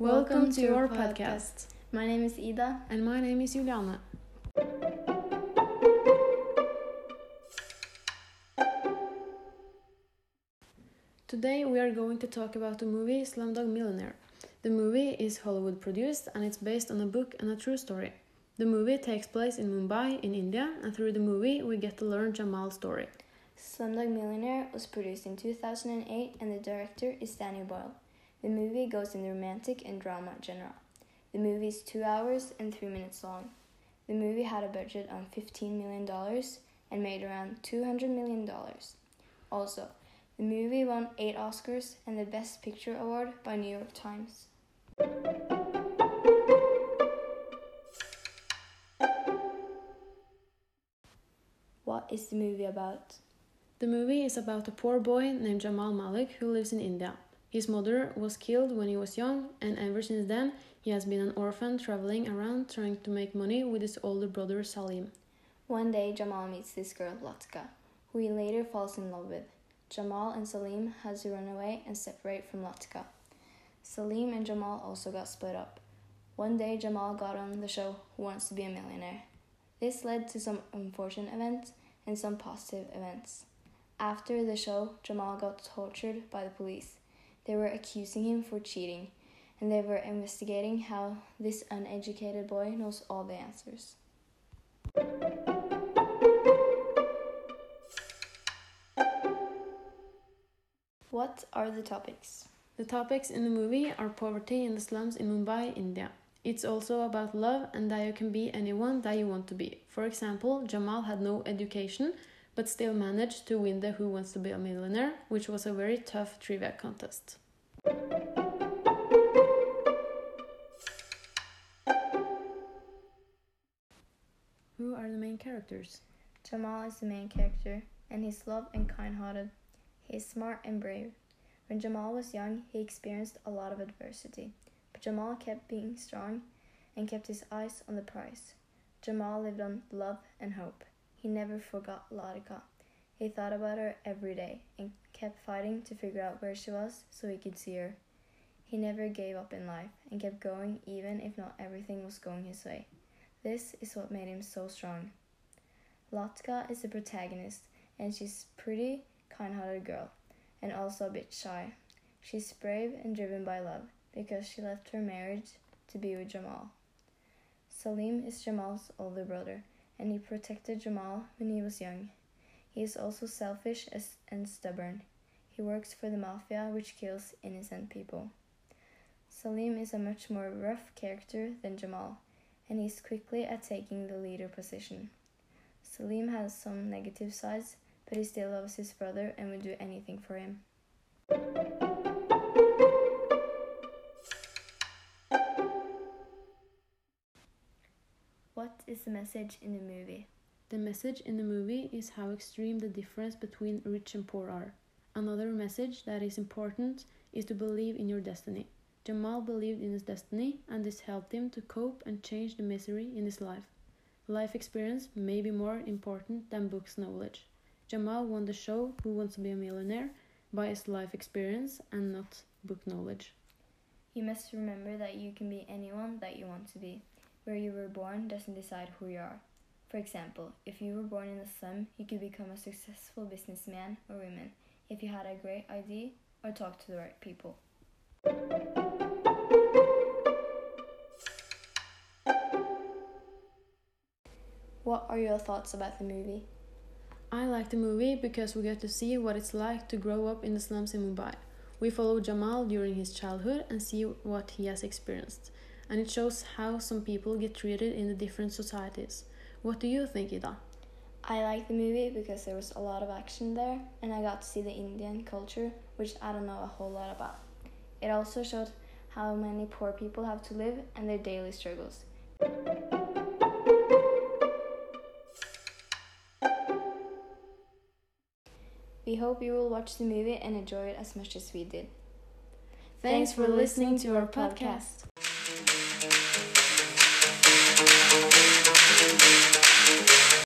Welcome to our podcast. My name is Ida. And my name is Juliane. Today we are going to talk about the movie Slumdog Millionaire. The movie is Hollywood produced and it's based on a book and a true story. The movie takes place in Mumbai in India and through the movie we get to learn Jamal's story. Slumdog Millionaire was produced in 2008 and the director is Danny Boyle. The movie goes in the romantic and drama genre. The movie is 2 hours and 3 minutes long. The movie had a budget of $15 million and made around $200 million. Also, the movie won 8 Oscars and the Best Picture Award by New York Times. What is the movie about? The movie is about a poor boy named Jamal Malik who lives in India. His mother was killed when he was young, and ever since then, he has been an orphan traveling around trying to make money with his older brother Salim. One day, Jamal meets this girl, Latika, who he later falls in love with. Jamal and Salim has to run away and separate from Latika. Salim and Jamal also got split up. One day, Jamal got on the show Who Wants to Be a Millionaire. This led to some unfortunate events and some positive events. After the show, Jamal got tortured by the police. They were accusing him for cheating, and they were investigating how this uneducated boy knows all the answers. What are the topics? The topics in the movie are poverty in the slums in Mumbai, India. It's also about love and that you can be anyone that you want to be. For example, Jamal had no education but still managed to win the Who Wants to Be a Millionaire, which was a very tough trivia contest. Who are the main characters? Jamal is the main character, and he's love and kind hearted. He is smart and brave. When Jamal was young, he experienced a lot of adversity, but Jamal kept being strong and kept his eyes on the prize. Jamal lived on love and hope. He never forgot Latika. He thought about her every day and kept fighting to figure out where she was so he could see her. He never gave up in life and kept going even if not everything was going his way. This is what made him so strong. Latika is the protagonist and she's pretty, kind-hearted girl and also a bit shy. She's brave and driven by love because she left her marriage to be with Jamal. Salim is Jamal's older brother and he protected Jamal when he was young. He is also selfish and stubborn. He works for the mafia, which kills innocent people. Salim is a much more rough character than Jamal, and he's quickly at taking the leader position. Salim has some negative sides, but he still loves his brother and would do anything for him. What is the message in the movie? The message in the movie is how extreme the difference between rich and poor are. Another message that is important is to believe in your destiny. Jamal believed in his destiny, and this helped him to cope and change the misery in his life. Life experience may be more important than books knowledge. Jamal won the show Who Wants to Be a Millionaire by his life experience and not book knowledge. You must remember that you can be anyone that you want to be. Where you were born doesn't decide who you are. For example, if you were born in a slum, you could become a successful businessman or woman if you had a great idea or talked to the right people. What are your thoughts about the movie? I like the movie because we get to see what it's like to grow up in the slums in Mumbai. We follow Jamal during his childhood and see what he has experienced, and it shows how some people get treated in the different societies. What do you think, Ida? I like the movie because there was a lot of action there, and I got to see the Indian culture, which I don't know a whole lot about. It also showed how many poor people have to live and their daily struggles. We hope you will watch the movie and enjoy it as much as we did. Thanks for listening to our podcast. Thank you.